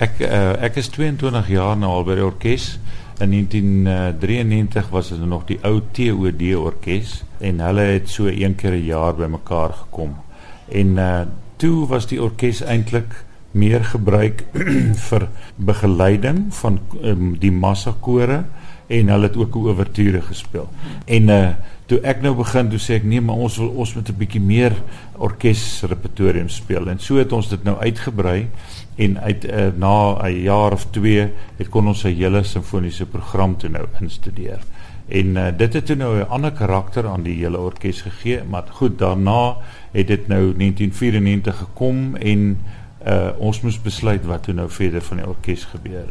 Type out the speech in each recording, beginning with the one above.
Ek uh, ek is 22 jaar nou al by die orkes. In 1993 was dit nog die ou TOD orkes en hulle het so een keer 'n jaar bymekaar gekom. En uh toe was die orkes eintlik meer gebruik vir begeleiding van um, die massakore en hulle het ook ouverture gespeel. En uh toe ek nou begin toe sê ek nee, maar ons wil ons moet 'n bietjie meer orkes repertorium speel en so het ons dit nou uitgebrei en uit uh, na 'n jaar of 2 het kon ons 'n hele simfoniese program toe nou instudeer. En uh, dit het toe nou 'n ander karakter aan die hele orkes gegee, maar goed, daarna het dit nou 1994 gekom en uh, ons moes besluit wat toe nou verder van die orkes gebeur.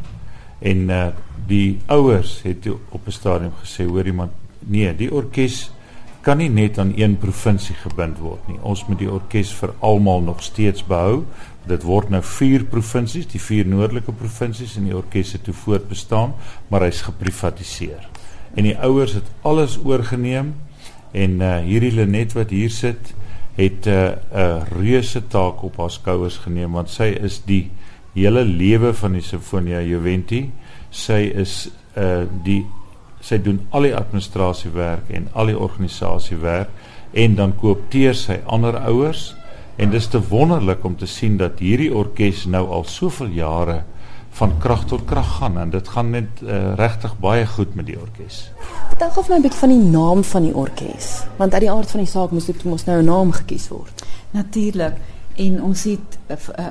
En uh, die ouers het op 'n stadium gesê, hoor iemand, nee, die orkes kan nie net aan een provinsie gebind word nie. Ons moet die orkes vir almal nog steeds behou. Dit word nou vier provinsies, die vier noordelike provinsies en die orkes het toe voortbestaan, maar hy's geprivatiseer. En die ouers het alles oorgeneem en uh hierdie Lenet wat hier sit het 'n uh, 'n reuse taak op haar skouers geneem want sy is die hele lewe van die Sinfonia Juventi. Sy is uh die sy doen al die administrasiewerk en al die organisasiewerk en dan koopteer sy ander ouers en dis te wonderlik om te sien dat hierdie orkes nou al soveel jare van krag tot krag gaan en dit gaan net uh, regtig baie goed met die orkes. Vertel gou vir my 'n bietjie van die naam van die orkes want uit die aard van die saak moes dit mos nou 'n naam gekies word. Natuurlik en ons het uh, uh,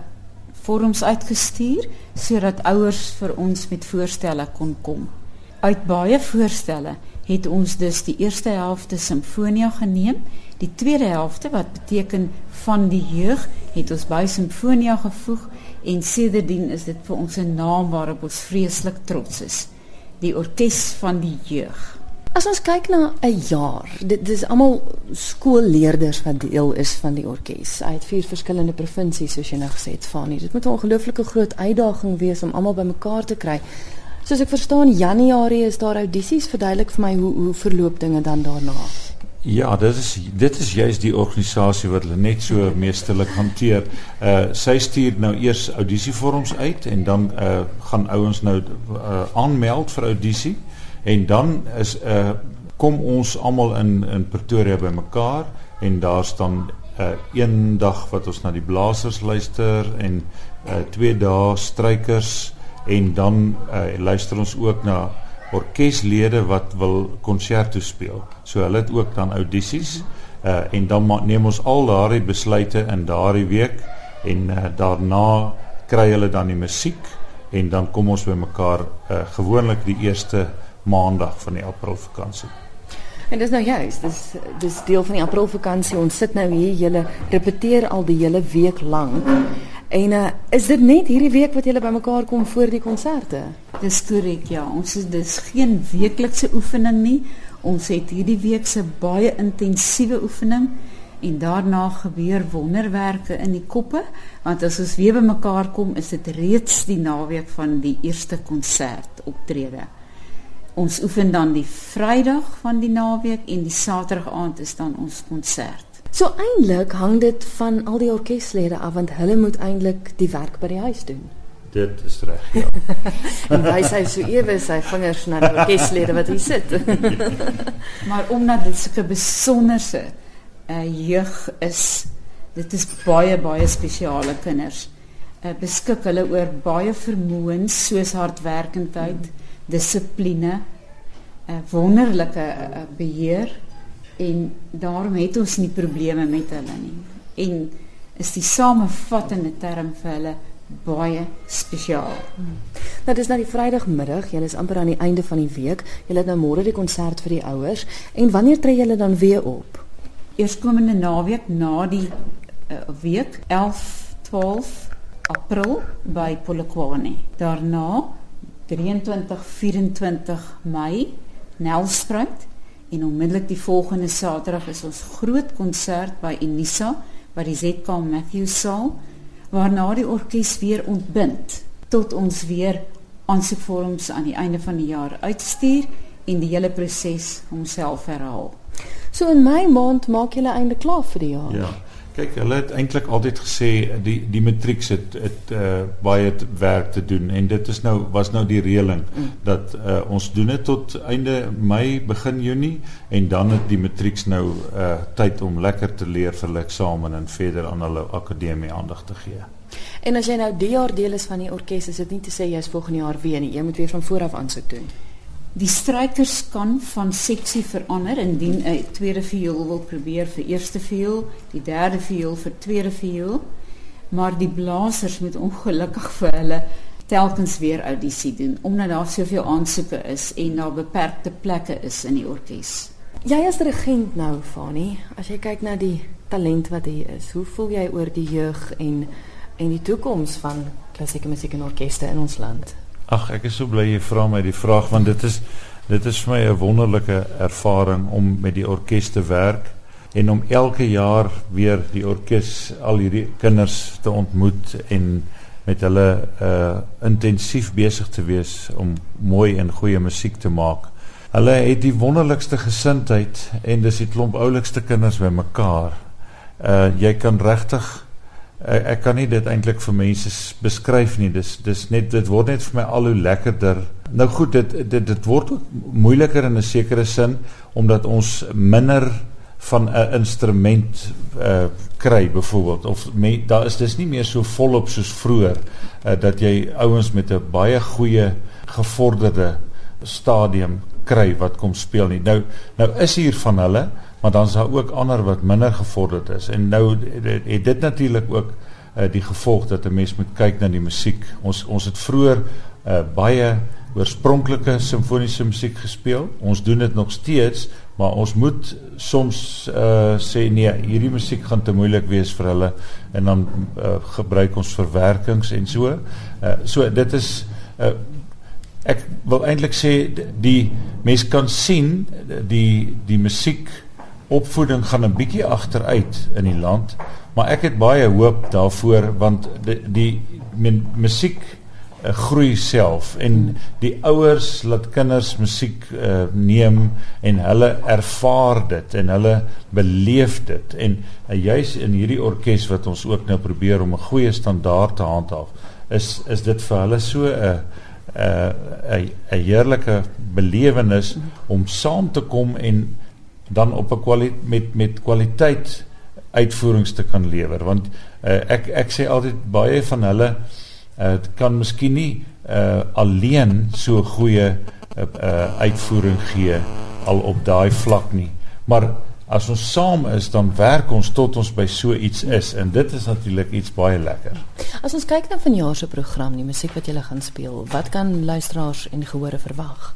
vorms uitgestuur sodat ouers vir ons met voorstelle kon kom uit baie voorstelle het ons dus die eerste helfte simfonia geneem. Die tweede helfte wat beteken van die jeug het ons by simfonia gevoeg en sedertdien is dit vir ons 'n naam waarop ons vreeslik trots is. Die orkes van die jeug. As ons kyk na 'n jaar, dit dis almal skoolleerders wat deel is van die orkes. Het vier verskillende provinsies soos jy nou gesê het, Fanie. Dit moet 'n ongelooflike groot uitdaging wees om almal bymekaar te kry. Soos ek verstaan, Januarie is daar audisies. Verduidelik vir my hoe hoe verloop dinge dan daarna? Ja, dit is dit is juist die organisasie wat hulle net so meesterlik hanteer. Uh sy stuur nou eers audisievorms uit en dan uh gaan ouens nou uh aanmeld vir audisie en dan is uh kom ons almal in in Pretoria bymekaar en daar staan uh een dag wat ons na die blasers luister en uh twee dae strykers en dan uh, luister ons ook na orkeslede wat wil konserte speel. So hulle het ook dan audisies uh, en dan neem ons al daardie besluite in daardie week en uh, daarna kry hulle dan die musiek en dan kom ons bymekaar uh, gewoonlik die eerste maandag van die Aprilvakansie. En dis nou juist, dis dis deel van die Aprilvakansie. Ons sit nou hier, julle repeteer al die hele week lank. En uh, is dit net hierdie week wat julle bymekaar kom voor die konserte? Dis korrek, ja. Ons is dis geen weeklikse oefening nie. Ons het hierdie week se baie intensiewe oefening en daarna gebeur wonderwerke in die koppe, want as ons weer bymekaar kom, is dit reeds die naweek van die eerste konsert optrede. Ons oefen dan die Vrydag van die naweek en die Saterdag aand is dan ons konsert. So eintlik hang dit van al die orkeslede af want hulle moet eintlik die werk by die huis doen. Dit is reg, ja. en hy sê so ewe sy vingers na die orkeslede wat hier sit. maar omdat dit sulke besonderse uh, jeug is, dit is baie baie spesiale kinders. Uh, beskik hulle oor baie vermoëns soos hardwerkendheid, dissipline, 'n uh, wonderlike uh, beheer en daarom het ons nie probleme met hulle nie. En is die samevattende term vir hulle baie spesiaal. Hmm. Nou dis nou die Vrydagmiddag, julle is amper aan die einde van die week. Julle het nou môre die konsert vir die ouers en wanneer tree julle dan weer op? Eerskomende naweek na die uh, week 11 12 April by Polokwane. Daarna 23 24 Mei Nelspruit En onmiddellik die volgende Saterdag is ons groot konsert by Unisa by die ZK Matthew Saal waarna die orkes weer ontbind tot ons weer aansoekvorms aan die einde van die jaar uitstuur en die hele proses homself herhaal. So in my maand maak julle einde klaar vir die jaar. Ja. Kyk, hulle het eintlik altyd gesê die die matriek het het uh, baie werk te doen en dit is nou was nou die reëling mm. dat uh, ons doen dit tot einde Mei, begin Junie en dan het die matriek nou uh, tyd om lekker te leer vir hulle eksamen en verder aan hulle akademie aandag te gee. En as jy nou die jaar deel is van die orkes, is dit nie te sê jy's volgende jaar weer nie. Jy moet weer van voor af aansoek doen. Die strykers kan van seksie verander indien 'n tweede viool wil probeer vir eerste viool, die derde viool vir tweede viool, maar die blasers moet ongelukkig vir hulle telkens weer audisie doen omdat daar soveel aansoeke is en daar beperkte plekke is in die orkes. Jy as regent nou, Fani, as jy kyk na die talent wat hier is, hoe voel jy oor die jeug en en die toekoms van klassieke musiek en orkeste in ons land? Ag, ek is so bly jy vra my die vraag want dit is dit is vir my 'n wonderlike ervaring om met die orkes te werk en om elke jaar weer die orkes al hierdie kinders te ontmoet en met hulle uh intensief besig te wees om mooi en goeie musiek te maak. Hulle het die wonderlikste gesindheid en dis die klomp oulikste kinders bymekaar. Uh jy kan regtig ek, ek kan nie dit eintlik vir mense beskryf nie. Dis dis net dit word net vir my al hoe lekkerder. Nou goed, dit dit dit word ook moeiliker in 'n sekere sin omdat ons minder van 'n instrument uh kry byvoorbeeld of me, daar is dis nie meer so volop soos vroeër uh, dat jy ouens met 'n baie goeie gevorderde stadium kry wat kom speel nie. Nou nou is hier van hulle maar dan is daar ook ander wat minder gevorderd is. En nou het dit natuurlik ook uh, die gevolg dat 'n mens moet kyk na die musiek ons ons het vroeër uh, baie oorspronklike simfoniese musiek gespeel. Ons doen dit nog steeds maar ons moet soms uh, sê nee hierdie musiek gaan te moeilik wees vir hulle en dan uh, gebruik ons verwerkings en so. Uh, so dit is uh, ek wil eintlik sê die mens kan sien die die musiek opvoeding gaan 'n bietjie agteruit in die land, maar ek het baie hoop daarvoor want die, die musiek uh, groei self en die ouers laat kinders musiek uh, neem en hulle ervaar dit en hulle beleef dit en uh, juis in hierdie orkes wat ons ook nou probeer om 'n goeie standaard te handhaaf is is dit vir hulle so 'n 'n 'n heerlike belewenis om saam te kom en dan op 'n kwaliteit met met kwaliteit uitvoerings te kan lewer want uh, ek ek sê altyd baie van hulle uh, kan miskien nie uh, alleen so goeie uh, uh, uitvoering gee al op daai vlak nie. Maar as ons saam is dan werk ons tot ons by so iets is. En dit is natuurlik iets baie lekker. As ons kyk na vanjaar se program die musiek wat jy gaan speel wat kan luisteraars en gehore verwag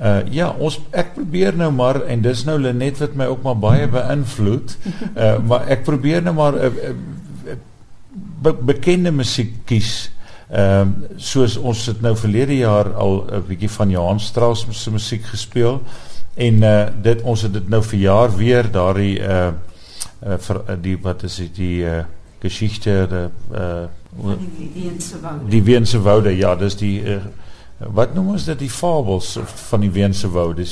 Uh ja, ons ek probeer nou maar en dis nou Lenet wat my ook maar baie beïnvloed. Uh maar ek probeer nou maar 'n uh, uh, be bekende musiek kies. Ehm uh, soos ons het nou verlede jaar al 'n bietjie van Johan Strauss se musiek gespeel en uh dit ons het dit nou vir jaar weer daardie uh uh vir uh, die wat is dit die uh geschichte de uh die Weense woude. Die Weense woude, ja, dis die uh, wat noem ons dit? Die fabels van die Weense woude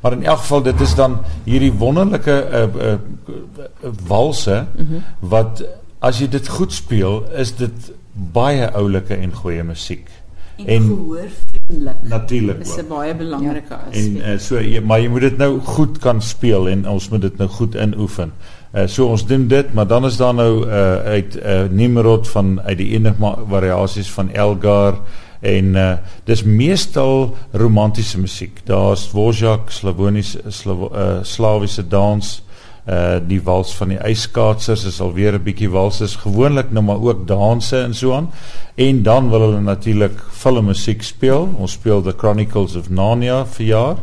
maar in elk geval dit is dan hierdie wonderlike uh, uh, uh, walse mm -hmm. wat as jy dit goed speel is dit baie oulike en goeie musiek en, en gehoor vriendelik natuurlik is 'n baie belangrike ja. aspek en uh, so jy, maar jy moet dit nou goed kan speel en ons moet dit nou goed inoefen. Uh, so ons doen dit maar dan is daar nou uh, uit uh, Nimrod van uit die enige variasies van Elgar en uh, dis meestal romantiese musiek. Daar's Dvorak, Slavoniese Slav, uh, Slawiese dans, uh die wals van die yskaatsers is alweer 'n bietjie wals is gewoonlik nou maar ook danse en so aan. En dan wil hulle natuurlik filmmusiek speel. Ons speel The Chronicles of Narnia vir jaar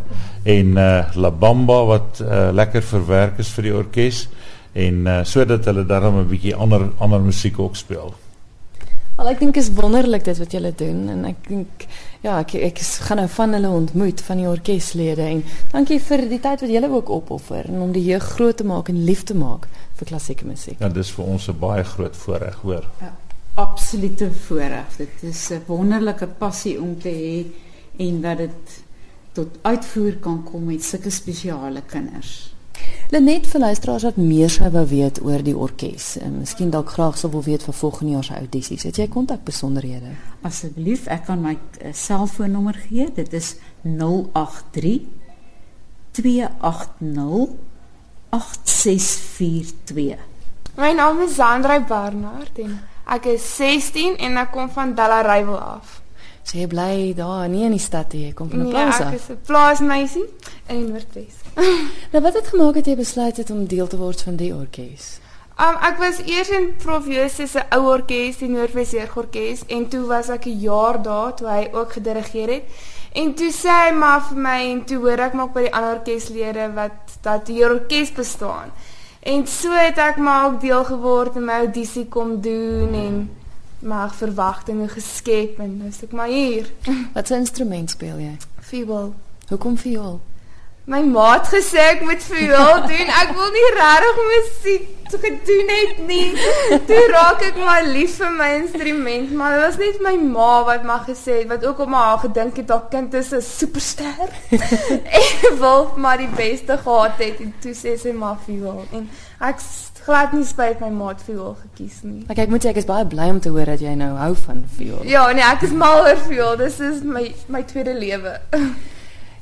en uh La Bamba wat uh lekker verwerk is vir die orkes en uh sodat hulle daarmee 'n bietjie ander ander musiek ook speel. Al ek dink is wonderlik dit wat julle doen en ek dink ja, ek ek gaan nou van hulle ontmoet van die orkeslede en dankie vir die tyd wat julle ook opoffer en om die jeug groot te maak en lief te maak vir klassieke musiek. Ja, dis vir ons 'n baie groot voorreg, hoor. Ja, absolute voorreg. Dit is 'n wonderlike passie om te hê en dat dit tot uitvoer kan kom met sulke spesiale kinders. Lenet vir luisteraars wat meer sou wou weet oor die orkes. En miskien dalk graag sou wil weet vir volgende jaar se audisies. Het jy kontakbesonderhede? Asseblief, ek kan my uh, selfoonnommer gee. Dit is 083 280 8642. My naam is Sandra Barnard en ek is 16 en ek kom van Delareyville af. So jy bly daar nie in die stad nie, jy kom van 'n Nee, plaas ek af. is 'n plaasmeisie in die Noordwes. Nou wat het gemaak dat jy besluit het om deel te word van die orkes? Um ek was eers in Prof Jooste se ou orkes, die Noordwes Jeugorkes en toe was ek 'n jaar daar toe hy ook gedirigeer het. En toe sê hy maar vir my en toe hoor ek maar by die ander orkeslede wat dat die orkes bestaan. En so het ek maar ook deel geword en my audisie kom doen en my verwagtinge geskep en is ek maar hier. Wat 'n instrument speel jy? Viool. Hoekom viool? My maat gesê ek moet viool doen. Ek wil nie regtig musiek gedoen het nie. Toe raak ek maar lief vir my instrument, maar dit was net my ma wat maar gesê het wat ook op haar gedink het haar kind is 'n superster. en wil maar die beste gehad het en toe sê sy maar viool en ek s- glad nie spyt my maat viool gekies nie. Ek ek moet sê ek is baie bly om te hoor dat jy nou hou van viool. Ja, nee, ek is mal oor viool. Dis is my my tweede lewe.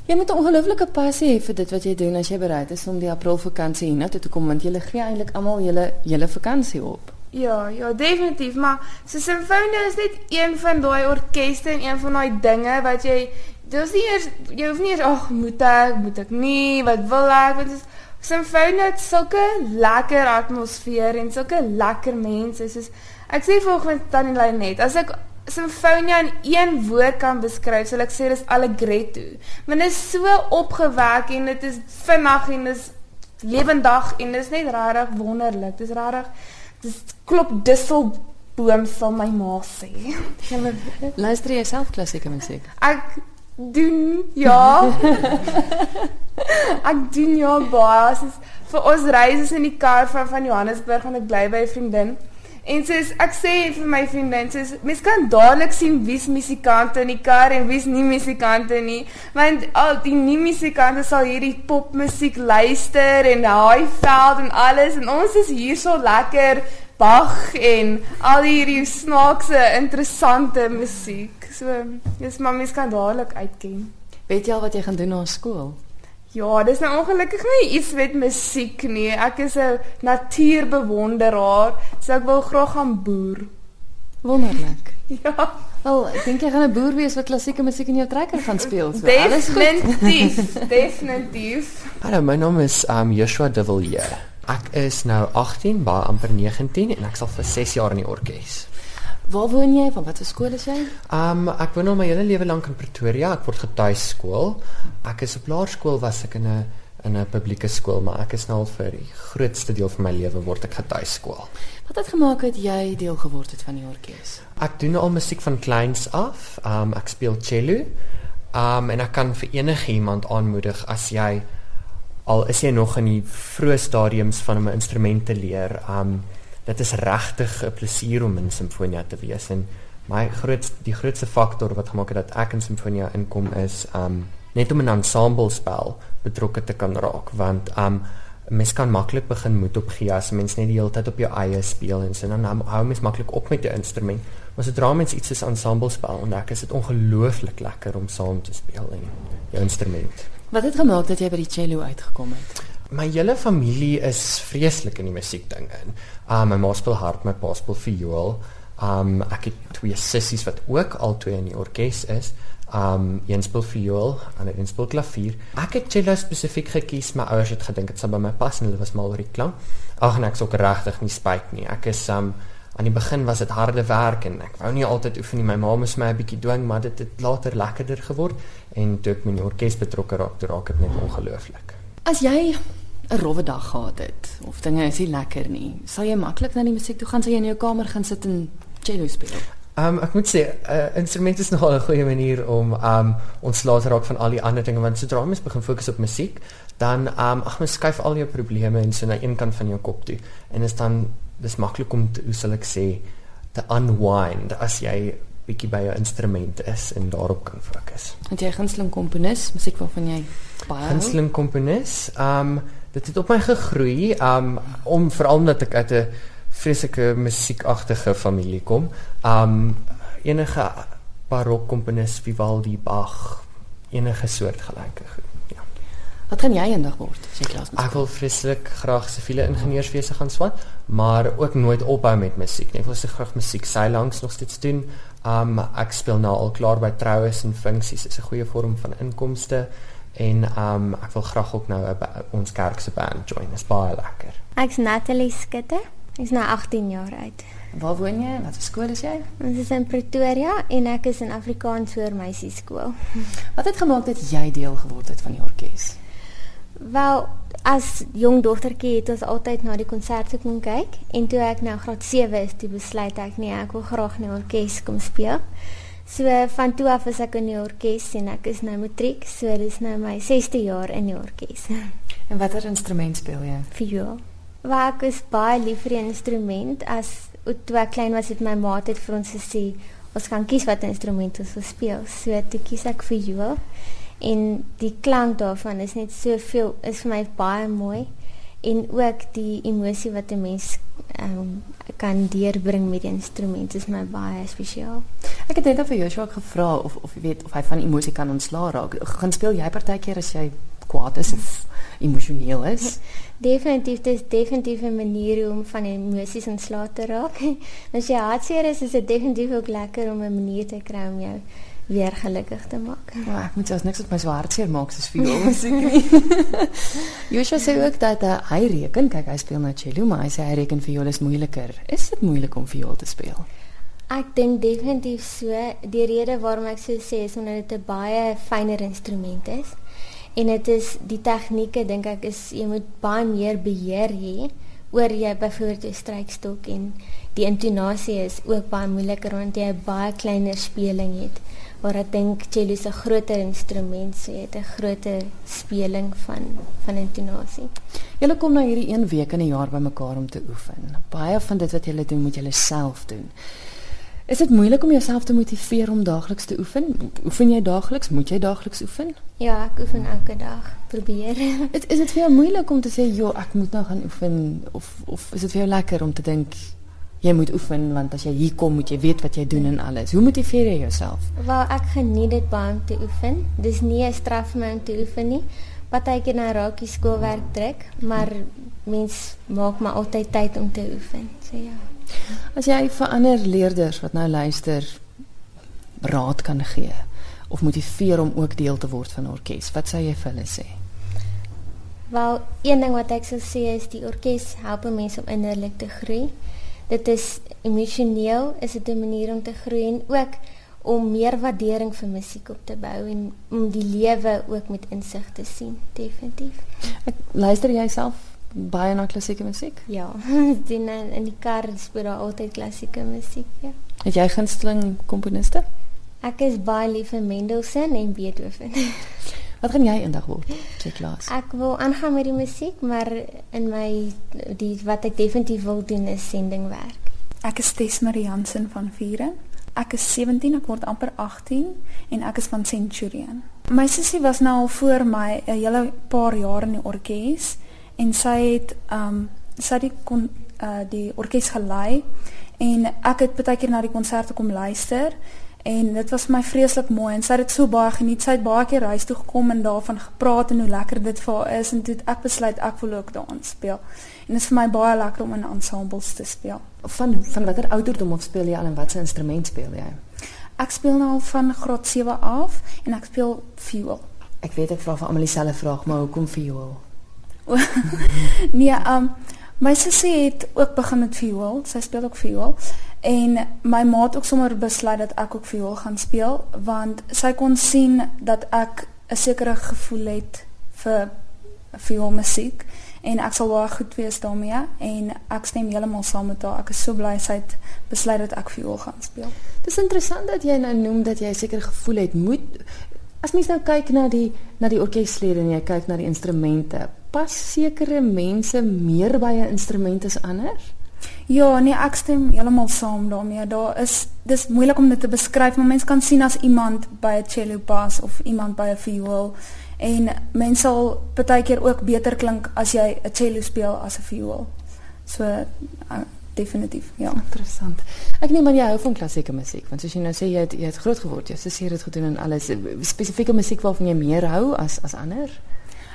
Jy moet 'n ongelooflike passie hê vir dit wat jy doen as jy bereid is om die Aprilvakansie hiernatoe te kom want jy gee eintlik almal julle julle vakansie op. Ja, ja, definitief, maar so Sinfonia is net een van daai orkeste en een van daai dinge wat jy dis nie eers jy hoef nie eers ag moet ek, moet ek nie, wat wil ek? Want dis Sinfonia het sulke lekker atmosfeer en sulke lekker mense. Soos ek sê volgens Tannie Lenet, as ek Sinfonia in een woord kan beskryf, sal ek sê dis allegretto. Want dit is so opgewek en dit is vinnig en dis lewendig en dis net regtig wonderlik. Dis regtig dis klop disselboom sal my ma sê. Julle Luister jy self klassieke musiek? ek doen ja. ek doen ja baie. Soos vir ons reis is in die kar van van Johannesburg en ek bly by 'n vriendin. En soos ek sê vir my vriendin, soos mens kan dadelik sien wie's musikante in die kar en wie's nie musikante nie, want al die nie musikante sal hierdie popmusiek luister en daai veld en alles en ons is hier so lekker Bach en al hierdie snaakse interessante musiek. So, dis maar mens kan dadelik uitken. Weet jy al wat jy gaan doen na skool? Ja, dis nou ongelukkig nie iets met musiek nie. Ek is 'n natuurbewonderaar, so ek wil graag gaan boer. Wonderlik. Ja, Wel, ek dink jy gaan 'n boer wees wat klassieke musiek in jou trekker gaan speel. So alles goed. definitief, definitief. Hallo, my naam is um Joshua De Villiers. Ek is nou 18, baie amper 19 en ek sal vir 6 jaar in die orkes. Waar woon jy? Van watter skool is jy? Um ek woon al my hele lewe lank in Pretoria. Ek word getuiskool. Ek is op laerskool was ek in 'n in 'n publieke skool, maar ek is nou al vir die grootste deel van my lewe word ek getuiskool. Wat het gemaak dat jy deel geword het van die orkes? Ek doen al musiek van kleins af. Um ek speel cello. Um en ek kan vir enige iemand aanmoedig as jy al is jy nog in die vroeë stadiums van om 'n instrument te leer. Um dit is regtig 'n plesier om in simfonia te wees en my groot die grootste faktor wat gemaak het dat ek in simfonia inkom is um net om 'n ensemble spel betrokke te kan raak want um mens kan maklik begin moed opgee as mens net die hele tyd op jou eie speel en so dan hou mens maklik op met 'n instrument. Maar sodra mens iets soos ensemble spel ontdek, is dit ongelooflik lekker om saam te speel in jou instrument. Wat het gemaak dat jy by die cello uitgekom het? My hele familie is vreeslik in die musiekding in. Um my ma speel hard, my pa speel viool. Um ek het twee sissies wat ook albei in die orkes is. Um een speel viool en een speel klavier. Ek het cello spesifiek gekies, my ouers het gedink dit sou by my pas en hulle was mal oor die klank. Ag en ek sou regtig nie spyt nie. Ek is um aan die begin was dit harde werk en ek wou nie altyd oefen nie. My ma moes my 'n bietjie dwing, maar dit het later lekkerder geword en toe ek met die orkes betrokke raak, toe raak dit net ongelooflik. As jy 'n rowwe dag gehad het of dinge is nie lekker nie, sal jy maklik na die musiek toe gaan, sal jy in jou kamer gaan sit en cello speel. Um ek moet sê uh, instrument is nogal 'n goeie manier om um ontslae te raak van al die ander dinge want sodra mens begin fokus op musiek, dan um ag mens skuif al jou probleme en so na een kant van jou kop toe. En is dan dis maklik om te, hoe sal ek sê te unwind as jy bietjie by jou instrument is en daarop kan fokus. Het jy 'n gunsteling komponis, musiek waarvan jy baie hou? Gunsteling komponis, um dit het op my gegroei um om veral omdat ek uit 'n vreeslike musiekagtige familie kom. Um enige barokkomponis Vivaldi, Bach, enige soort gelyke goed. Ja. Wat gaan jy eendag word as jy klaar is? Ek wil vreeslik graag siviele ingenieurswese gaan swat, maar ook nooit ophou met musiek nie. Ek wil se graag musiek sy langs nog steeds doen. Um ek speel nou al klaar by troues en funksies. Dit is 'n goeie vorm van inkomste en um ek wil graag ook nou 'n ons kerk se band join. Dit is baie lekker. Ek's Natalie Skutte. Ek's nou 18 jaar oud. Waar woon jy? Wat vir skool is jy? Ons is in Pretoria en ek is in Afrikaans voor meisieskool. Wat het gemaak dat jy deel geword het van die orkes? Wel, as jong dogtertjie het ons altyd na die konserte kom kyk en toe ek nou graad 7 is, toe besluit ek nee, ek wil graag in die orkes kom speel. So van toe af is ek in die orkes en ek is nou matriek, so dis nou my 6de jaar in die orkes. En watter instrument speel jy? Viool. Waar ek is baie lief vir die instrument as toe ek klein was het my ma het vir ons gesê ons kan kies wat instrument ons wil speel. So toe kies ek viool en die klank daarvan is net soveel is vir my baie mooi en ook die emosie wat 'n mens um, kan deurbring met die instrument is my baie spesiaal. Ek het net vir Joshua gevra of of jy weet of hy van emosie kan ontslaa raak. Gaan speel jy partykeer as jy kwaad is of emosioneel is? Definitief, dit is definitief 'n manier om van emosies ontslae te raak. As jy hartseer is, is dit definitief ook lekker om 'n manier te kry om jou weer gelukkig te maak. Ja, ek moet selfs niks op my swaar hartseer maak soos vir musiek nie. Joshua sê ook dat uh, hy reken, kyk hy speel nou cello, maar hy sê hy reken viool is moeiliker. Is dit moeilik om viool te speel? Ek dink definitief so. Die rede waarom ek so sê is omdat dit 'n baie fynere instrument is en dit is die tegnieke dink ek is jy moet baie meer beheer hê oor jy byvoorbeeld jou strykstok en die intonasie is ook baie moeiliker want jy 'n baie kleiner speling het waar ek dink cello is 'n groter instrument so jy het 'n groter speling van van intonasie. Julle kom nou hierdie een week in 'n jaar bymekaar om te oefen. Baie van dit wat julle doen moet julle self doen. Is dit moeilik om jouself te motiveer om daagliks te oefen? Oefen jy daagliks? Moet jy daagliks oefen? Ja, ek oefen elke dag. Probeer. Is, is dit vir jou moeilik om te sê, "Jo, ek moet nou gaan oefen" of of is dit vir jou lekker om te dink jy moet oefen want as jy hier kom, moet jy weet wat jy doen en alles. Hoe motiveer jy jouself? Wel, ek geniet dit baie om te oefen. Dis nie 'n straf vir my om te oefen nie. Partykeer na raakie skoolwerk trek, maar mens maak maar altyd tyd om te oefen. So ja. As jy vir ander leerders wat nou luister raad kan gee of motiveer om ook deel te word van 'n orkes, wat sou jy vir hulle sê? Wel, een ding wat ek sou sê is die orkes help mense om innerlik te groei. Dit is emosioneel, is dit 'n manier om te groei en ook om meer waardering vir musiek op te bou en om die lewe ook met insig te sien, definitief. Ek luister jy self baie na klassieke musiek? Ja, sien in die kar speel daar altyd klassieke musiek, ja. Het jy gunsteling komponiste? Ek is baie lief vir Mendelssohn en Beethoven. Wat gaan jy eendag word? Check klas. Ek wil aangaan met die musiek, maar in my die wat ek definitief wil doen is sendingwerk. Ek is Tesmarie Jansen van Vieren. Ek is 17, ek word amper 18 en ek is van Centurion. My sussie was nou al voor my 'n hele paar jaar in die orkes en sy het um sy het die kon uh die orkes gelei en ek het baie keer na die konserte kom luister en dit was vir my vreeslik mooi en sy het dit so baie geniet. Sy het baie keer huis toe gekom en daarvan gepraat en hoe lekker dit vir haar is en toe ek besluit ek wil ook dans speel. En dit is vir my baie lekker om in ensembles te speel. Van van watter ouderdom of speel jy al en watse instrument speel jy? Ek speel nou al van graad 7 af en ek speel viool. Ek weet ek vra vir almal dieselfde vraag, maar hoekom viool? nee, um my sussie het ook begin met viool. Sy speel ook viool. En my ma het ook sommer besluit dat ek ook viool gaan speel want sy kon sien dat ek 'n sekere gevoel het vir vioolmusiek en ek sal baie goed wees daarmee en ek stem heeltemal saam met haar. Ek is so bly sy het besluit dat ek viool gaan speel. Dis interessant dat jy nou noem dat jy 'n sekere gevoel het. Moet as mens nou kyk na die na die orkeslede en jy kyk na die instrumente, pas sekere mense meer by 'n instrument as ander? Ja, nee, ek stem heeltemal saam daarmee. Daar is dis moeilik om dit te beskryf, maar mens kan sien as iemand by 'n cello pas of iemand by 'n viool En mens sal partykeer ook beter klink as jy 'n cello speel as 'n viool. So uh, definitief, ja. Interessant. Ek neem aan jy hou van klassieke musiek, want soos jy nou sê jy het jy het groot geword, jy het gedoen en alles. Spesifieke musiek waarvan jy meer hou as as ander?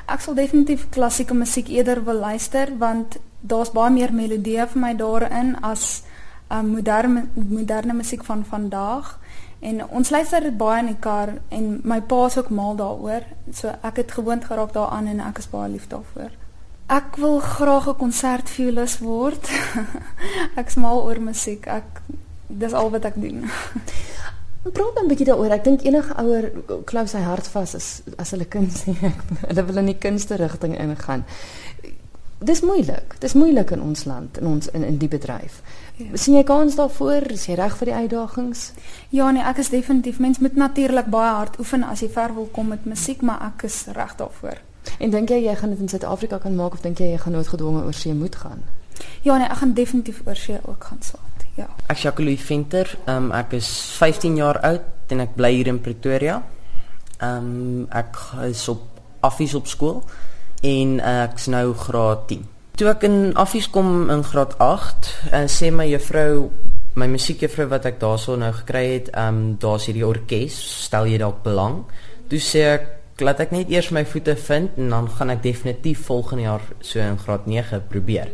Ek sal definitief klassieke musiek eerder wil luister want daar's baie meer melodieë vir my daarin as um, moderne moderne musiek van vandag. En ons luister dit baie in die kar en my pa is ook mal daaroor. So ek het gewoond geraak daaraan en ek is baie lief daarvoor. Ek wil graag 'n konsertviolis word. ek's mal oor musiek. Ek dis al wat ek doen. Praat dan 'n bietjie daaroor. Ek dink enige ouer klou sy hart vas as as hulle kind sê hulle wil in die kunste rigting ingaan. Dis moeilik. Dis moeilik in ons land, in ons in in die bedryf. Ja. sien jy kans daarvoor? Is jy reg vir die uitdagings? Ja nee, ek is definitief mens moet natuurlik baie hard oefen as jy ver wil kom met musiek, maar ek is reg daarvoor. En dink jy jy gaan dit in Suid-Afrika kan maak of dink jy jy gaan nooit gedwonge oor see moet gaan? Ja nee, ek gaan definitief oor see ook gaan swaat. Ja. Ek Jacques Venter, um, ek is 15 jaar oud en ek bly hier in Pretoria. Ehm um, ek is op affies op skool en ek's nou graad 10. Toe ek in affies kom in graad 8, uh, sê my juffrou, my musiekjuffrou wat ek daarso nou gekry het, ehm um, daar's hierdie orkes, stel jy dalk belang? Toe sê ek laat ek net eers my voete vind en dan gaan ek definitief volgende jaar so in graad 9 probeer.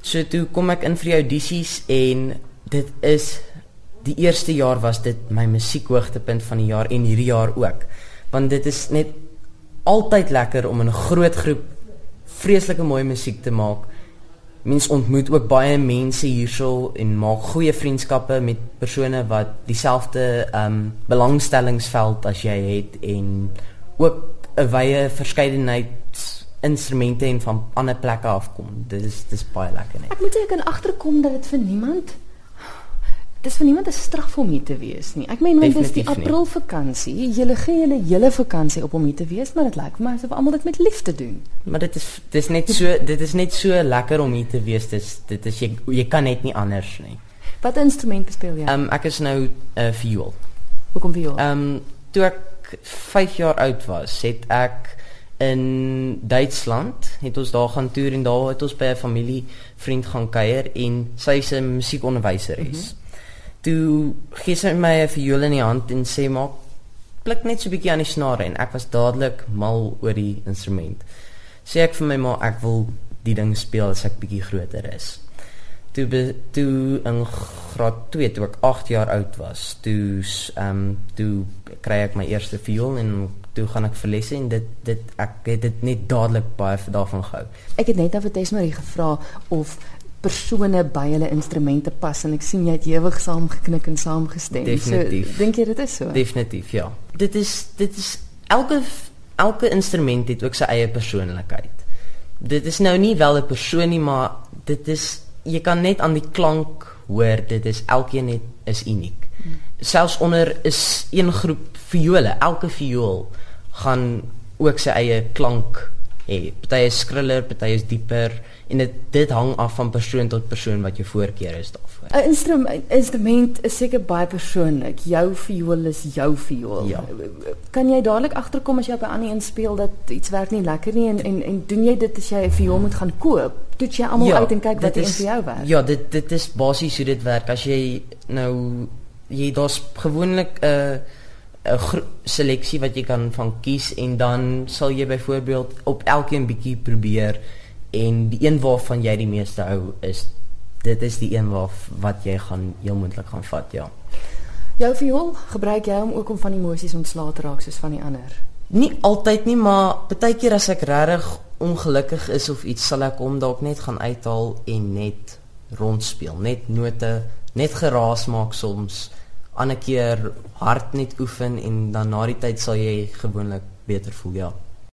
So toe kom ek in vir die audisies en dit is die eerste jaar was dit my musiekhoogtepunt van die jaar en hierdie jaar ook. Want dit is net altyd lekker om in 'n groot groep vreeslike mooi musiek te maak. Mens ontmoet ook baie mense hierso en maak goeie vriendskappe met persone wat dieselfde ehm um, belangstellingsveld as jy het en ook 'n wye verskeidenheid instrumente en van ander plekke afkom. Dit is dis baie lekker net. Ek moet ek kan agterkom dat dit vir niemand dis vir niemand 'n straf om hier te wees nie. Ek meen want dis die April vakansie. Julle gee julle hele vakansie op om hier te wees, maar dit lyk vir my asof almal dit met liefde doen. Maar dit is dis net so dit is net so lekker om hier te wees. Dis dit is jy jy kan net nie anders nie. Wat instrument speel jy? Ehm um, ek is nou 'n uh, viool. Hoekom viool? Ehm um, toe ek 5 jaar oud was, het ek in Duitsland het ons daar gaan toer en daar het ons by 'n familie vriend gaan kuier en sy is 'n musiekonderwyseres. Mm -hmm. Toe gee sy my 'n viool in die hand en sê maak pluk net so 'n bietjie aan die snare. En ek was dadelik mal oor die instrument. Sê ek vir my ma ek wil die ding speel as ek bietjie groter is. Toe be, toe in graad 2 toe ek 8 jaar oud was toe ehm um, toe kry ek my eerste viool en toe gaan ek vir lesse en dit dit ek het dit net dadelik baie daarvan gehou. Ek het net af Tesmarie gevra of persone by hulle instrumente pas en ek sien jy het ewig saam geknik en saam gestem definitief so, dink jy dit is so definitief ja dit is dit is elke elke instrument het ook sy eie persoonlikheid dit is nou nie wel 'n persoon nie maar dit is jy kan net aan die klank hoor dit is elkeen net is uniek. Hmm. Selfs onder is een groep viole, elke viool gaan ook sy eie klank hê. Party is skriller, party is dieper en dit dit hang af van persoon tot persoon wat jou voorkeur is daarvoor. 'n Instrument instrument is seker baie persoonlik. Jou viool is jou viool. Ja. Kan jy dadelik agterkom as jy op 'n ander een speel dat iets werk nie lekker nie en en en doen jy dit as jy 'n viool moet gaan koop? Toets jy almal ja, uit en kyk wat is, vir jou werk? Ja, dit dit is basies hoe dit werk. As jy nou jy daar's gewoonlik 'n uh, 'n seleksie wat jy kan van kies en dan sal jy byvoorbeeld op elkeen bietjie probeer en die een waarvan jy die meeste hou is dit is die een waar wat jy gaan heel moontlik gaan vat ja. Jou viool gebruik jy om ook om van emosies ontslae te raak soos van die ander? Nie altyd nie maar baie keer as ek regtig ongelukkig is of iets sal ek hom dalk net gaan uithaal en net rondspeel. Net note net geraas maak soms ander keer hard net oefen en dan na die tyd sal jy gewoonlik beter voel ja